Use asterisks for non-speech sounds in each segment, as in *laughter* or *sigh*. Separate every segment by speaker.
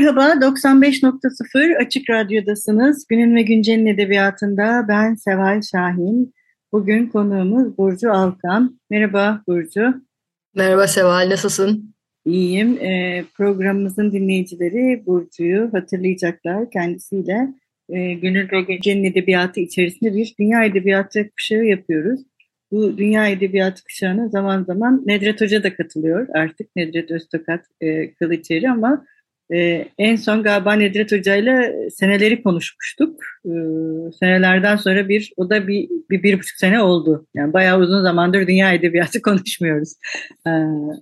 Speaker 1: Merhaba, 95.0 Açık Radyo'dasınız. Günün ve Güncel'in edebiyatında ben Seval Şahin. Bugün konuğumuz Burcu Alkan. Merhaba Burcu.
Speaker 2: Merhaba Seval, nasılsın?
Speaker 1: İyiyim. E, programımızın dinleyicileri Burcu'yu hatırlayacaklar. Kendisiyle e, Günün ve Güncel'in edebiyatı içerisinde bir dünya edebiyatı kuşağı yapıyoruz. Bu dünya edebiyatı kuşağına zaman zaman Nedret Hoca da katılıyor artık. Nedret Öztokat e, Kılıçeri ama ee, en son galiba Nedret Hoca ile seneleri konuşmuştuk. Ee, senelerden sonra bir, o da bir, bir, bir buçuk sene oldu. Yani bayağı uzun zamandır dünya edebiyatı *laughs* konuşmuyoruz ee,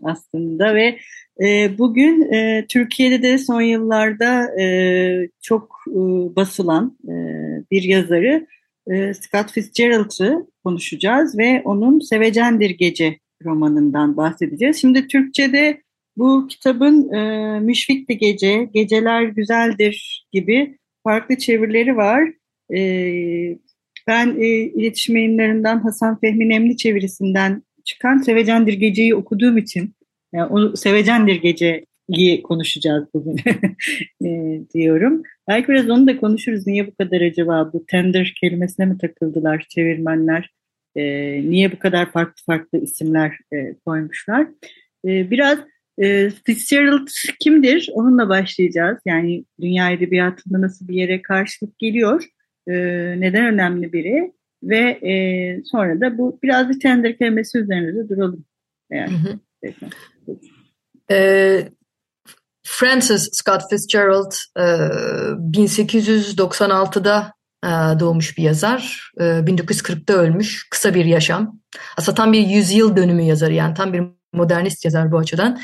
Speaker 1: aslında ve e, bugün e, Türkiye'de de son yıllarda e, çok e, basılan e, bir yazarı e, Scott Fitzgerald'ı konuşacağız ve onun Sevecendir Gece romanından bahsedeceğiz. Şimdi Türkçe'de bu kitabın e, Müşfik Gece, Geceler Güzeldir gibi farklı çevirileri var. E, ben e, iletişim yayınlarından Hasan Fehmi Nemli çevirisinden çıkan Sevecendir Gece'yi okuduğum için yani o Sevecendir Gece'yi konuşacağız bugün *laughs* e, diyorum. Belki biraz onu da konuşuruz. Niye bu kadar acaba bu tender kelimesine mi takıldılar çevirmenler? E, niye bu kadar farklı farklı isimler e, koymuşlar? E, biraz e, Fitzgerald kimdir? Onunla başlayacağız. Yani dünya edebiyatında nasıl bir yere karşılık geliyor? E, neden önemli biri? Ve e, sonra da bu biraz bir tender kelimesi üzerinde de duralım. Yani, hı hı.
Speaker 2: E, Francis Scott Fitzgerald e, 1896'da e, doğmuş bir yazar. E, 1940'da ölmüş. Kısa bir yaşam. Aslında tam bir yüzyıl dönümü yazarı yani tam bir modernist yazar bu açıdan.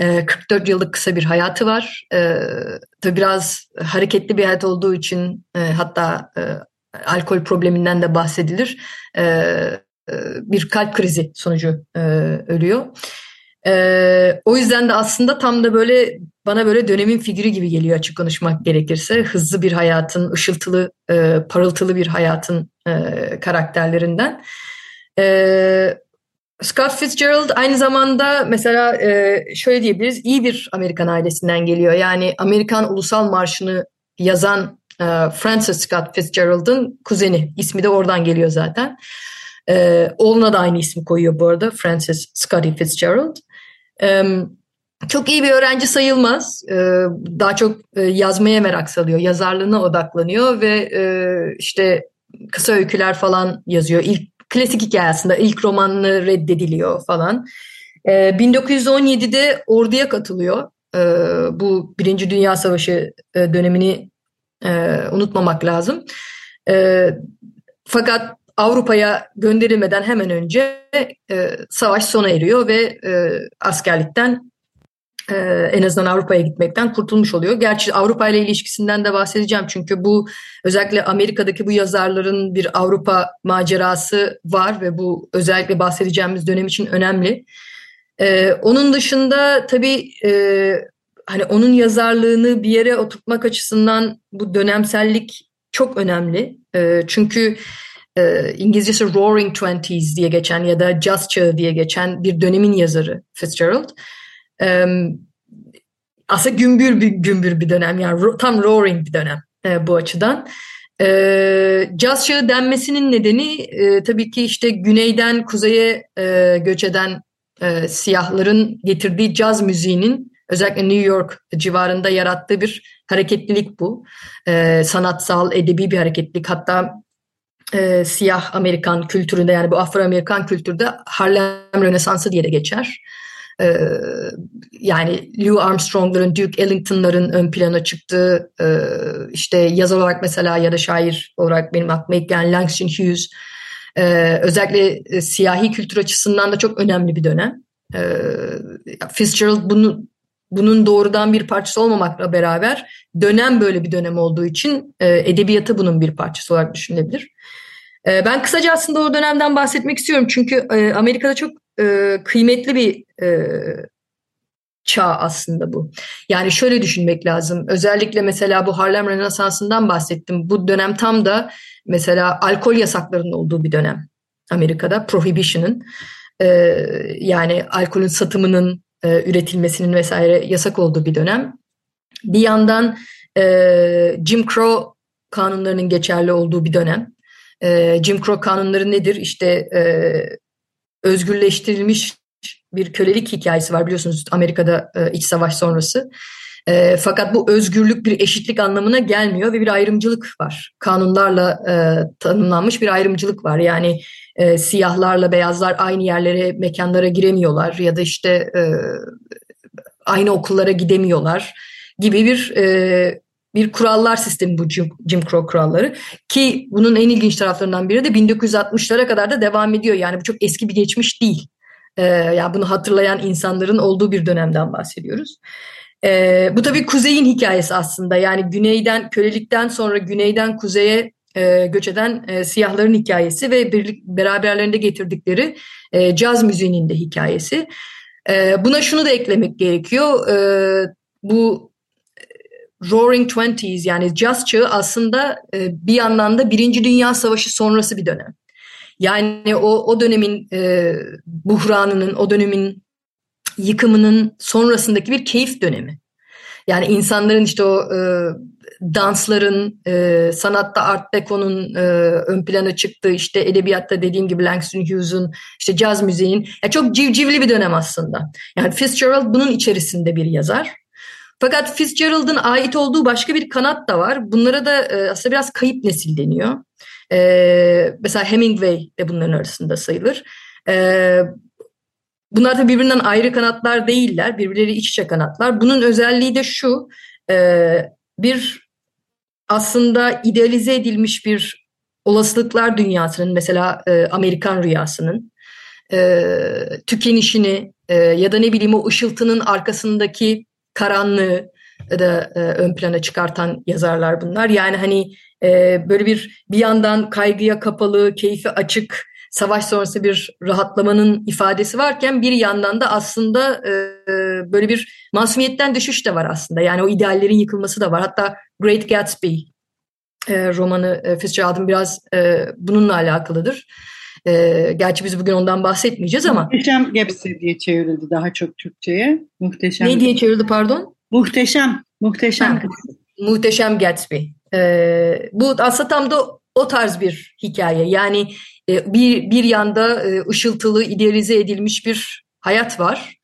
Speaker 2: 44 ee, yıllık kısa bir hayatı var. E, tabii biraz hareketli bir hayat olduğu için e, hatta e, alkol probleminden de bahsedilir. E, e, bir kalp krizi sonucu ölüyor. O yüzden de aslında tam da böyle bana böyle dönemin figürü gibi geliyor açık konuşmak gerekirse. Hızlı bir hayatın, ışıltılı, e, parıltılı bir hayatın karakterlerinden. E, Scott Fitzgerald aynı zamanda mesela e, şöyle diyebiliriz iyi bir Amerikan ailesinden geliyor. Yani Amerikan Ulusal Marşı'nı yazan e, Francis Scott Fitzgerald'ın kuzeni. İsmi de oradan geliyor zaten. E, oğluna da aynı ismi koyuyor bu arada Francis Scotty Fitzgerald. E, çok iyi bir öğrenci sayılmaz. E, daha çok e, yazmaya merak salıyor. Yazarlığına odaklanıyor ve e, işte kısa öyküler falan yazıyor. İlk klasik hikayesinde ilk romanını reddediliyor falan. E, ee, 1917'de orduya katılıyor. E, bu Birinci Dünya Savaşı e, dönemini e, unutmamak lazım. E, fakat Avrupa'ya gönderilmeden hemen önce e, savaş sona eriyor ve e, askerlikten e, en azından Avrupa'ya gitmekten kurtulmuş oluyor. Gerçi Avrupa ile ilişkisinden de bahsedeceğim çünkü bu özellikle Amerika'daki bu yazarların bir Avrupa macerası var ve bu özellikle bahsedeceğimiz dönem için önemli. E, onun dışında tabii e, hani onun yazarlığını bir yere oturtmak açısından bu dönemsellik çok önemli. Çünkü e, İngilizcesi Roaring Twenties diye geçen ya da Jazz Çağı diye geçen bir dönemin yazarı Fitzgerald. Aslında gümbür bir gümbür bir dönem yani tam roaring bir dönem e, bu açıdan. E, caz çağı denmesinin nedeni e, tabii ki işte güneyden kuzeye e, göç eden e, siyahların getirdiği caz müziğinin özellikle New York civarında yarattığı bir hareketlilik bu. E, sanatsal, edebi bir hareketlilik. Hatta e, siyah Amerikan kültüründe yani bu Afro-Amerikan kültürde Harlem Rönesansı diye de geçer. Ee, yani Louis Armstrong'ların, Duke Ellington'ların ön plana çıktığı e, işte yazar olarak mesela ya da şair olarak benim aklıma ilk gelen Langston Hughes Ee, özellikle e, siyahi kültür açısından da çok önemli bir dönem. Ee, Fitzgerald bunu, bunun doğrudan bir parçası olmamakla beraber dönem böyle bir dönem olduğu için e, edebiyatı bunun bir parçası olarak düşünülebilir. E, ben kısaca aslında o dönemden bahsetmek istiyorum çünkü e, Amerika'da çok e, kıymetli bir e, çağ aslında bu. Yani şöyle düşünmek lazım. Özellikle mesela bu Harlem Rönesansı'ndan bahsettim. Bu dönem tam da mesela alkol yasaklarının olduğu bir dönem Amerika'da. Prohibition'ın e, yani alkolün satımının, e, üretilmesinin vesaire yasak olduğu bir dönem. Bir yandan e, Jim Crow kanunlarının geçerli olduğu bir dönem. E, Jim Crow kanunları nedir? İşte e, özgürleştirilmiş bir kölelik hikayesi var biliyorsunuz Amerika'da e, iç savaş sonrası. E, fakat bu özgürlük bir eşitlik anlamına gelmiyor ve bir ayrımcılık var. Kanunlarla e, tanımlanmış bir ayrımcılık var. Yani e, siyahlarla beyazlar aynı yerlere, mekanlara giremiyorlar ya da işte e, aynı okullara gidemiyorlar gibi bir e, bir kurallar sistemi bu Jim, Jim Crow kuralları ki bunun en ilginç taraflarından biri de 1960'lara kadar da devam ediyor. Yani bu çok eski bir geçmiş değil. Ee, yani bunu hatırlayan insanların olduğu bir dönemden bahsediyoruz. Ee, bu tabii kuzeyin hikayesi aslında. Yani güneyden kölelikten sonra güneyden kuzeye e, göç eden e, siyahların hikayesi ve bir, beraberlerinde getirdikleri e, caz müziğinin de hikayesi. E, buna şunu da eklemek gerekiyor. E, bu Roaring Twenties yani caz çağı aslında e, bir yandan da Birinci Dünya Savaşı sonrası bir dönem. Yani o, o dönemin e, buhranının, o dönemin yıkımının sonrasındaki bir keyif dönemi. Yani insanların işte o e, dansların, e, sanatta Art Deco'nun e, ön plana çıktığı, işte edebiyatta dediğim gibi Langston Hughes'un, işte caz müziğin, yani çok civcivli bir dönem aslında. Yani Fitzgerald bunun içerisinde bir yazar. Fakat Fitzgerald'ın ait olduğu başka bir kanat da var. Bunlara da e, aslında biraz kayıp nesil deniyor. E, mesela Hemingway de bunların arasında sayılır. E, bunlar da birbirinden ayrı kanatlar değiller. Birbirleri iç içe kanatlar. Bunun özelliği de şu. Bir aslında idealize edilmiş bir olasılıklar dünyasının mesela Amerikan rüyasının tükenişini ya da ne bileyim o ışıltının arkasındaki karanlığı da e, ön plana çıkartan yazarlar bunlar. Yani hani e, böyle bir bir yandan kaygıya kapalı, keyfi açık, savaş sonrası bir rahatlamanın ifadesi varken bir yandan da aslında e, böyle bir masumiyetten düşüş de var aslında. Yani o ideallerin yıkılması da var. Hatta Great Gatsby e, romanı e, Fitzgerald'ın biraz e, bununla alakalıdır. E, gerçi biz bugün ondan bahsetmeyeceğiz ama.
Speaker 1: Muhteşem Gatsby diye çevrildi daha çok Türkçe'ye. Muhteşem.
Speaker 2: Ne diye çevrildi pardon?
Speaker 1: Muhteşem. Muhteşem. Ha,
Speaker 2: muhteşem Gatsby. E, bu aslında tam da o tarz bir hikaye. Yani e, bir bir yanda e, ışıltılı, idealize edilmiş bir hayat var.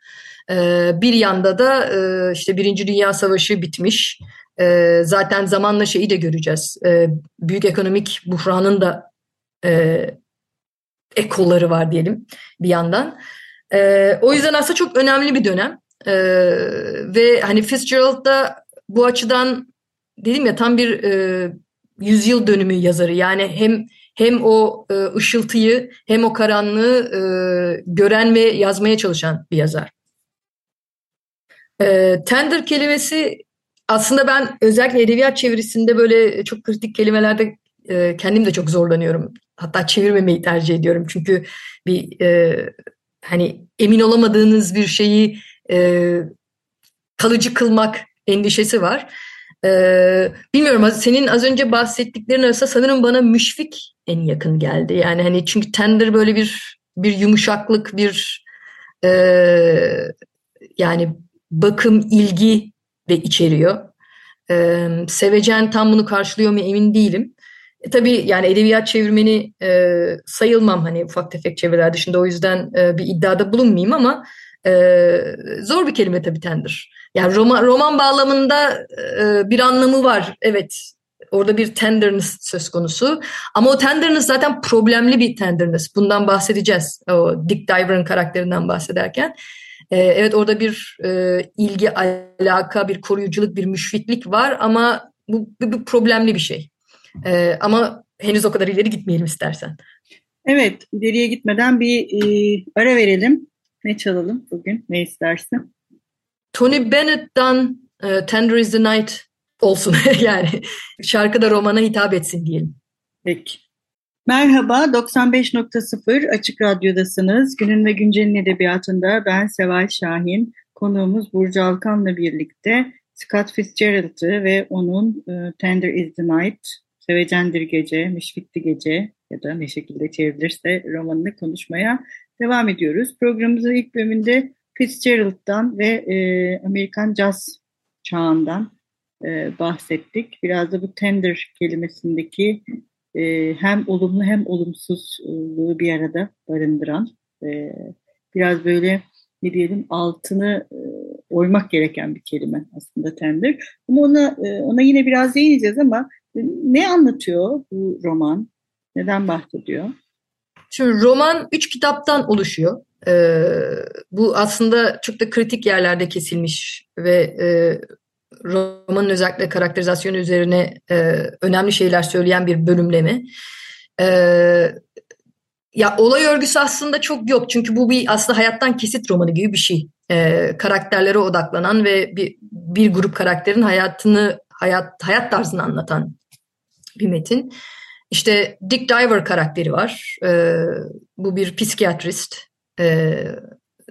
Speaker 2: E, bir yanda da e, işte Birinci Dünya Savaşı bitmiş. E, zaten zamanla şeyi de göreceğiz. E, büyük ekonomik buhranın da e, ekoları var diyelim bir yandan. E, o yüzden aslında çok önemli bir dönem. E, ve hani Fitzgerald da bu açıdan dedim ya tam bir e, yüzyıl dönümü yazarı. Yani hem hem o e, ışıltıyı hem o karanlığı e, gören ve yazmaya çalışan bir yazar. E, tender kelimesi aslında ben özellikle edebiyat çevirisinde böyle çok kritik kelimelerde e, kendim de çok zorlanıyorum. Hatta çevirmemeyi tercih ediyorum. Çünkü bir e, hani emin olamadığınız bir şeyi e, kalıcı kılmak endişesi var. Ee, bilmiyorum senin az önce bahsettiklerin arasında sanırım bana müşfik en yakın geldi. Yani hani çünkü tender böyle bir bir yumuşaklık, bir e, yani bakım, ilgi de içeriyor. E, sevecen tam bunu karşılıyor mu emin değilim. E, tabii yani edebiyat çevirmeni e, sayılmam hani ufak tefek çeviriler dışında o yüzden e, bir iddiada bulunmayayım ama e, zor bir kelime tabii tender. Yani roman, roman bağlamında e, bir anlamı var. Evet orada bir tenderness söz konusu. Ama o tenderness zaten problemli bir tenderness. Bundan bahsedeceğiz. O Dick Diver'ın karakterinden bahsederken. E, evet orada bir e, ilgi, alaka, bir koruyuculuk, bir müşfiklik var ama bu, bu, bu problemli bir şey. E, ama henüz o kadar ileri gitmeyelim istersen.
Speaker 1: Evet, ileriye gitmeden bir e, ara verelim. Ne çalalım bugün? Ne istersin?
Speaker 2: Tony Bennett'dan e, Tender is the Night olsun *laughs* yani. Şarkı da romana hitap etsin diyelim.
Speaker 1: Peki. Merhaba, 95.0 Açık Radyo'dasınız. Günün ve Güncel'in edebiyatında ben Seval Şahin. Konuğumuz Burcu Alkan'la birlikte Scott Fitzgerald'ı ve onun e, Tender is the Night, Sevecendir Gece, Müşfikti Gece ya da ne şekilde çevrilirse romanını konuşmaya devam ediyoruz. Programımızın ilk bölümünde Fitzgerald'dan ve e, Amerikan Jazz çağından e, bahsettik. Biraz da bu tender kelimesindeki e, hem olumlu hem olumsuzluğu bir arada barındıran e, biraz böyle ne diyelim altını e, oymak gereken bir kelime aslında tender. Ama ona e, ona yine biraz değineceğiz ama ne anlatıyor bu roman? Neden bahsediyor?
Speaker 2: Şimdi roman üç kitaptan oluşuyor. Ee, bu aslında çok da kritik yerlerde kesilmiş ve e, romanın özellikle karakterizasyonu üzerine e, önemli şeyler söyleyen bir bölümleme. E, ya olay örgüsü aslında çok yok çünkü bu bir aslında hayattan kesit romanı gibi bir şey. E, karakterlere odaklanan ve bir, bir grup karakterin hayatını hayat hayat tarzını anlatan bir metin. İşte Dick Diver karakteri var. E, bu bir psikiyatrist. E,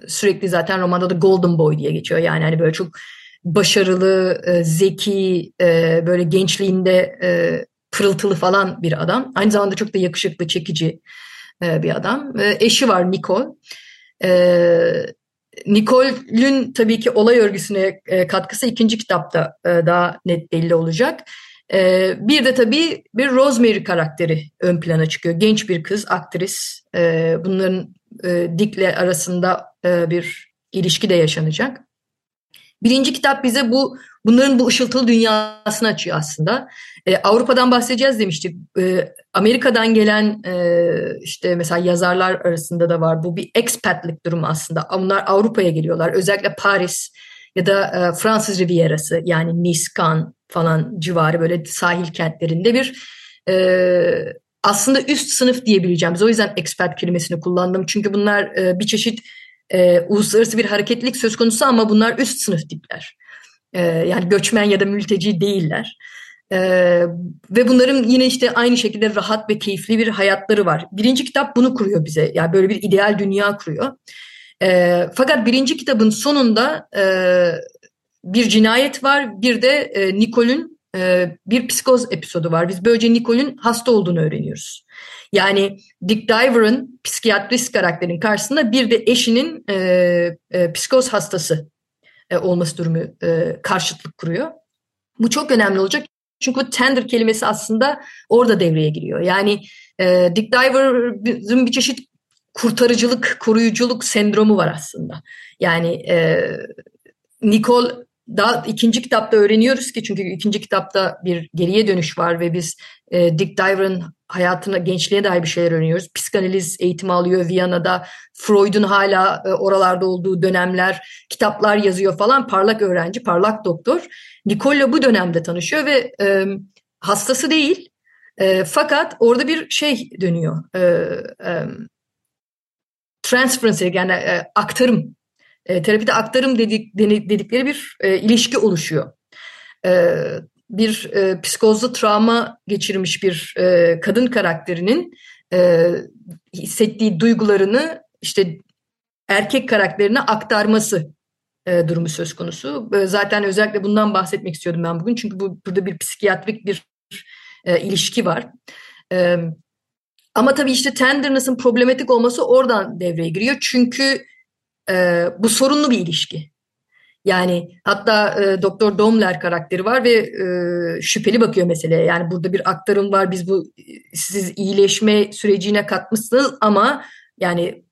Speaker 2: sürekli zaten romanda da Golden Boy diye geçiyor. Yani hani böyle çok başarılı, e, zeki, e, böyle gençliğinde e, pırıltılı falan bir adam. Aynı zamanda çok da yakışıklı, çekici e, bir adam. E, eşi var Nicole. E, Nicole'ün tabii ki olay örgüsüne e, katkısı ikinci kitapta e, daha net belli olacak. E, bir de tabii bir Rosemary karakteri ön plana çıkıyor. Genç bir kız, aktris. E, bunların e, Dick'le arasında e, bir ilişki de yaşanacak. Birinci kitap bize bu bunların bu ışıltılı dünyasını açıyor aslında. Ee, Avrupa'dan bahsedeceğiz demiştik. Ee, Amerika'dan gelen e, işte mesela yazarlar arasında da var. Bu bir expatlik durum aslında. Bunlar Avrupa'ya geliyorlar. Özellikle Paris ya da e, Fransız Rivierası yani Nice, Cannes falan civarı böyle sahil kentlerinde bir e, aslında üst sınıf diyebileceğimiz. O yüzden expat kelimesini kullandım. Çünkü bunlar e, bir çeşit e, uluslararası bir hareketlilik söz konusu ama bunlar üst sınıf tipler. E, yani göçmen ya da mülteci değiller. E, ve bunların yine işte aynı şekilde rahat ve keyifli bir hayatları var. Birinci kitap bunu kuruyor bize. Yani böyle bir ideal dünya kuruyor. E, fakat birinci kitabın sonunda e, bir cinayet var. Bir de e, Nicole'ün e, bir psikoz episodu var. Biz böylece Nicole'ün hasta olduğunu öğreniyoruz. Yani Dick Diver'ın psikiyatrist karakterin karşısında bir de eşinin e, e, psikoz hastası e, olması durumu e, karşıtlık kuruyor. Bu çok önemli olacak. Çünkü bu tender kelimesi aslında orada devreye giriyor. Yani e, Dick Diver'ın bir çeşit kurtarıcılık, koruyuculuk sendromu var aslında. Yani e, Nicole daha ikinci kitapta öğreniyoruz ki çünkü ikinci kitapta bir geriye dönüş var ve biz e, Dick Diver'ın hayatına, gençliğe dair bir şeyler öğreniyoruz. Psikanaliz eğitimi alıyor Viyana'da. Freud'un hala e, oralarda olduğu dönemler, kitaplar yazıyor falan. Parlak öğrenci, parlak doktor. Nicole bu dönemde tanışıyor ve e, hastası değil. E, fakat orada bir şey dönüyor. E, e, transference yani e, aktarım. E, terapide aktarım dedik, dedikleri bir e, ilişki oluşuyor. E, bir e, psikozlu travma geçirmiş bir e, kadın karakterinin e, hissettiği duygularını işte erkek karakterine aktarması e, durumu söz konusu. E, zaten özellikle bundan bahsetmek istiyordum ben bugün çünkü bu burada bir psikiyatrik bir e, ilişki var. E, ama tabii işte tenderness'ın problematik olması oradan devreye giriyor çünkü e, bu sorunlu bir ilişki. Yani hatta e, Doktor Domler karakteri var ve e, şüpheli bakıyor meseleye. Yani burada bir aktarım var. Biz bu siz iyileşme sürecine katmışsınız ama yani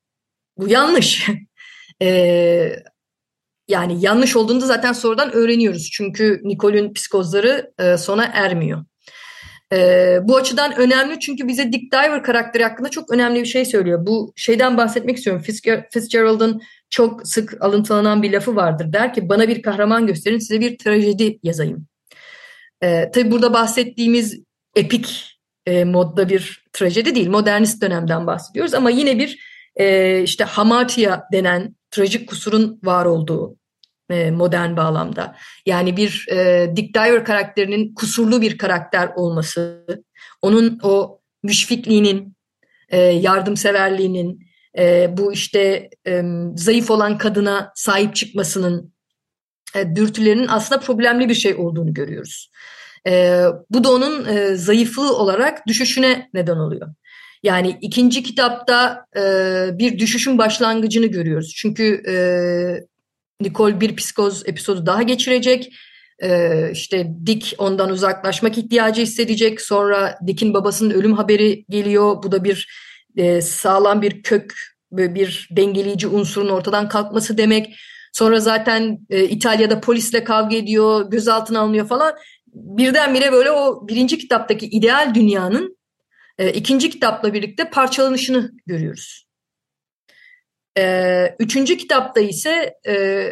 Speaker 2: bu yanlış. *laughs* e, yani yanlış olduğunu zaten sonradan öğreniyoruz. Çünkü Nicole'ün psikozları e, sona ermiyor. E, bu açıdan önemli çünkü bize Dick Diver karakteri hakkında çok önemli bir şey söylüyor. Bu şeyden bahsetmek istiyorum. Fitzgerald'ın çok sık alıntılanan bir lafı vardır. Der ki bana bir kahraman gösterin size bir trajedi yazayım. Ee, tabii burada bahsettiğimiz epik e, modda bir trajedi değil. Modernist dönemden bahsediyoruz ama yine bir e, işte hamartia denen trajik kusurun var olduğu modern bağlamda. Yani bir e, Dick Diver karakterinin kusurlu bir karakter olması, onun o müşfikliğinin, e, yardımseverliğinin, e, bu işte e, zayıf olan kadına sahip çıkmasının, e, dürtülerinin aslında problemli bir şey olduğunu görüyoruz. E, bu da onun e, zayıflığı olarak düşüşüne neden oluyor. Yani ikinci kitapta e, bir düşüşün başlangıcını görüyoruz. Çünkü e, Nicole bir psikoz episodu daha geçirecek. Ee, işte Dick ondan uzaklaşmak ihtiyacı hissedecek. Sonra Dick'in babasının ölüm haberi geliyor. Bu da bir e, sağlam bir kök, bir dengeleyici unsurun ortadan kalkması demek. Sonra zaten e, İtalya'da polisle kavga ediyor, gözaltına alınıyor falan. Birdenbire böyle o birinci kitaptaki ideal dünyanın e, ikinci kitapla birlikte parçalanışını görüyoruz. E, üçüncü kitapta ise e,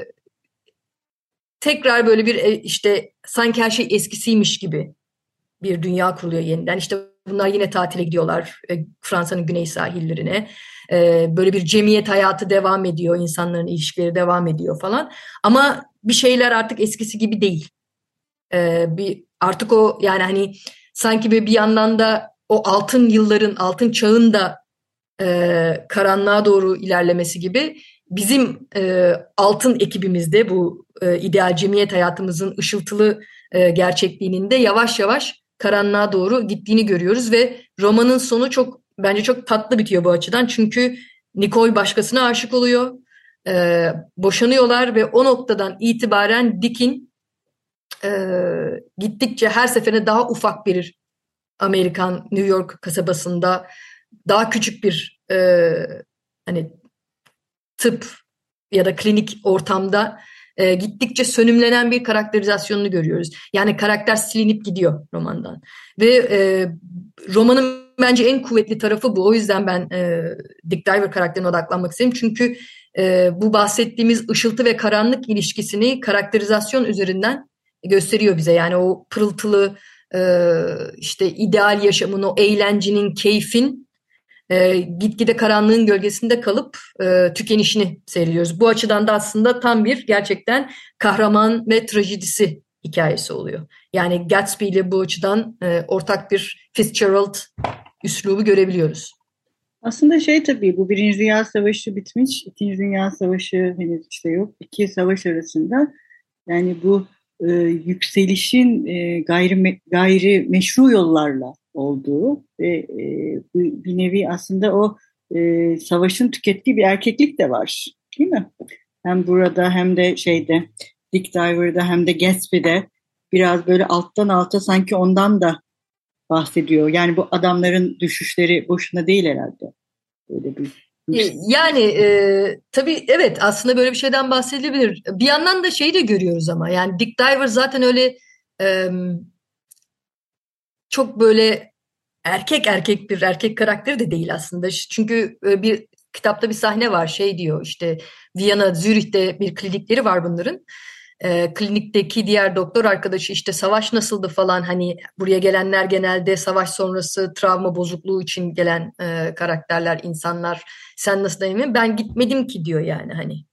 Speaker 2: tekrar böyle bir e, işte sanki her şey eskisiymiş gibi bir dünya kuruluyor yeniden. İşte bunlar yine tatile gidiyorlar e, Fransa'nın güney sahillerine. E, böyle bir cemiyet hayatı devam ediyor, insanların ilişkileri devam ediyor falan. Ama bir şeyler artık eskisi gibi değil. E, bir artık o yani hani sanki bir bir yandan da o altın yılların, altın çağın da e, karanlığa doğru ilerlemesi gibi bizim e, altın ekibimizde bu e, ideal cemiyet hayatımızın ışıltılı e, gerçekliğinin de yavaş yavaş karanlığa doğru gittiğini görüyoruz ve romanın sonu çok bence çok tatlı bitiyor bu açıdan. Çünkü Nicole başkasına aşık oluyor, e, boşanıyorlar ve o noktadan itibaren Dick'in e, gittikçe her seferinde daha ufak bir Amerikan New York kasabasında daha küçük bir e, hani tıp ya da klinik ortamda e, gittikçe sönümlenen bir karakterizasyonunu görüyoruz. Yani karakter silinip gidiyor romandan. Ve e, romanın bence en kuvvetli tarafı bu. O yüzden ben e, Dick Diver karakterine odaklanmak istedim. Çünkü e, bu bahsettiğimiz ışıltı ve karanlık ilişkisini karakterizasyon üzerinden gösteriyor bize. Yani o pırıltılı e, işte ideal yaşamın, o eğlencenin, keyfin e, gitgide karanlığın gölgesinde kalıp e, tükenişini seyrediyoruz. Bu açıdan da aslında tam bir gerçekten kahraman ve trajedisi hikayesi oluyor. Yani Gatsby ile bu açıdan e, ortak bir Fitzgerald üslubu görebiliyoruz.
Speaker 1: Aslında şey tabii bu Birinci Dünya Savaşı bitmiş, İkinci Dünya Savaşı henüz işte yok. İki savaş arasında yani bu e, yükselişin e, gayri, gayri meşru yollarla olduğu ve e, bir nevi aslında o e, savaşın tükettiği bir erkeklik de var. Değil mi? Hem burada hem de şeyde Dick Diver'da hem de Gatsby'de biraz böyle alttan alta sanki ondan da bahsediyor. Yani bu adamların düşüşleri boşuna değil herhalde. Böyle
Speaker 2: bir e, yani e, tabii evet aslında böyle bir şeyden bahsedilebilir. Bir yandan da şeyi de görüyoruz ama yani Dick Diver zaten öyle e, çok böyle erkek erkek bir erkek karakteri de değil aslında. Çünkü e, bir kitapta bir sahne var şey diyor işte Viyana, Zürih'te bir klinikleri var bunların. E, klinikteki diğer doktor arkadaşı işte savaş nasıldı falan hani buraya gelenler genelde savaş sonrası travma bozukluğu için gelen e, karakterler, insanlar. Sen nasıl emin? Ben gitmedim ki diyor yani hani.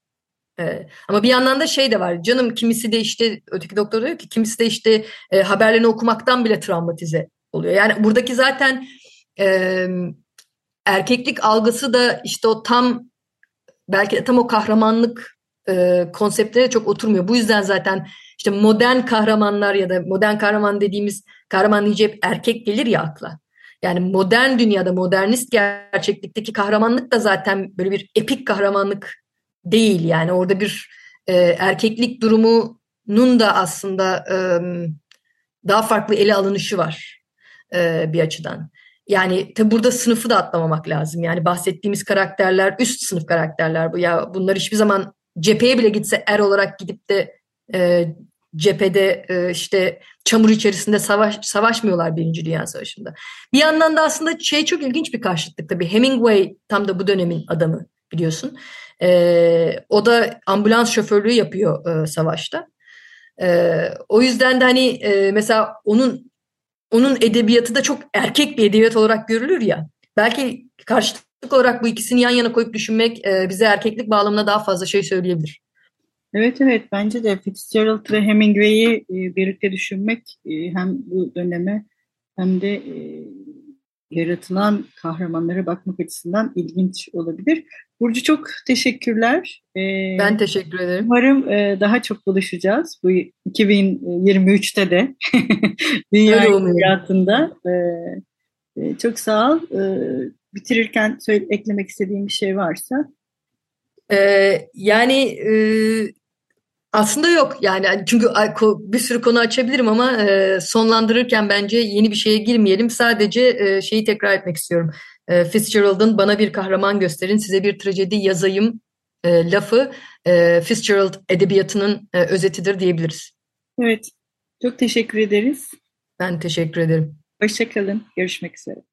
Speaker 2: Evet. Ama bir yandan da şey de var. Canım kimisi de işte öteki doktor diyor ki kimisi de işte e, haberlerini okumaktan bile travmatize oluyor. Yani buradaki zaten e, erkeklik algısı da işte o tam belki de tam o kahramanlık e, konseptlere çok oturmuyor. Bu yüzden zaten işte modern kahramanlar ya da modern kahraman dediğimiz kahraman deyince hep erkek gelir ya akla. Yani modern dünyada modernist gerçeklikteki kahramanlık da zaten böyle bir epik kahramanlık değil yani orada bir e, erkeklik durumunun da aslında e, daha farklı ele alınışı var e, bir açıdan. Yani tabi burada sınıfı da atlamamak lazım. Yani bahsettiğimiz karakterler üst sınıf karakterler bu. Ya bunlar hiçbir zaman cepheye bile gitse er olarak gidip de e, cephede e, işte çamur içerisinde savaş savaşmıyorlar Birinci Dünya Savaşı'nda. Bir yandan da aslında şey çok ilginç bir karşıtlık tabii. Hemingway tam da bu dönemin adamı biliyorsun. E, o da ambulans şoförlüğü yapıyor e, savaşta. E, o yüzden de hani e, mesela onun onun edebiyatı da çok erkek bir edebiyat olarak görülür ya. Belki karşılıklı olarak bu ikisini yan yana koyup düşünmek e, bize erkeklik bağlamında daha fazla şey söyleyebilir.
Speaker 1: Evet evet bence de Fitzgerald ve Hemingway'i e, birlikte düşünmek e, hem bu döneme hem de e, yaratılan kahramanlara bakmak açısından ilginç olabilir. Burcu çok teşekkürler.
Speaker 2: Ee, ben teşekkür ederim.
Speaker 1: Umarım e, daha çok buluşacağız bu 2023'te de *laughs* dünya hayatında. E, e, çok sağ ol. E, bitirirken söyle, eklemek istediğim bir şey varsa.
Speaker 2: Ee, yani e, aslında yok yani çünkü bir sürü konu açabilirim ama e, sonlandırırken bence yeni bir şeye girmeyelim. Sadece e, şeyi tekrar etmek istiyorum. E, Fitzgerald'ın bana bir kahraman gösterin size bir trajedi yazayım e, lafı e, Fitzgerald edebiyatının e, özetidir diyebiliriz.
Speaker 1: Evet çok teşekkür ederiz.
Speaker 2: Ben teşekkür ederim.
Speaker 1: Hoşçakalın görüşmek üzere.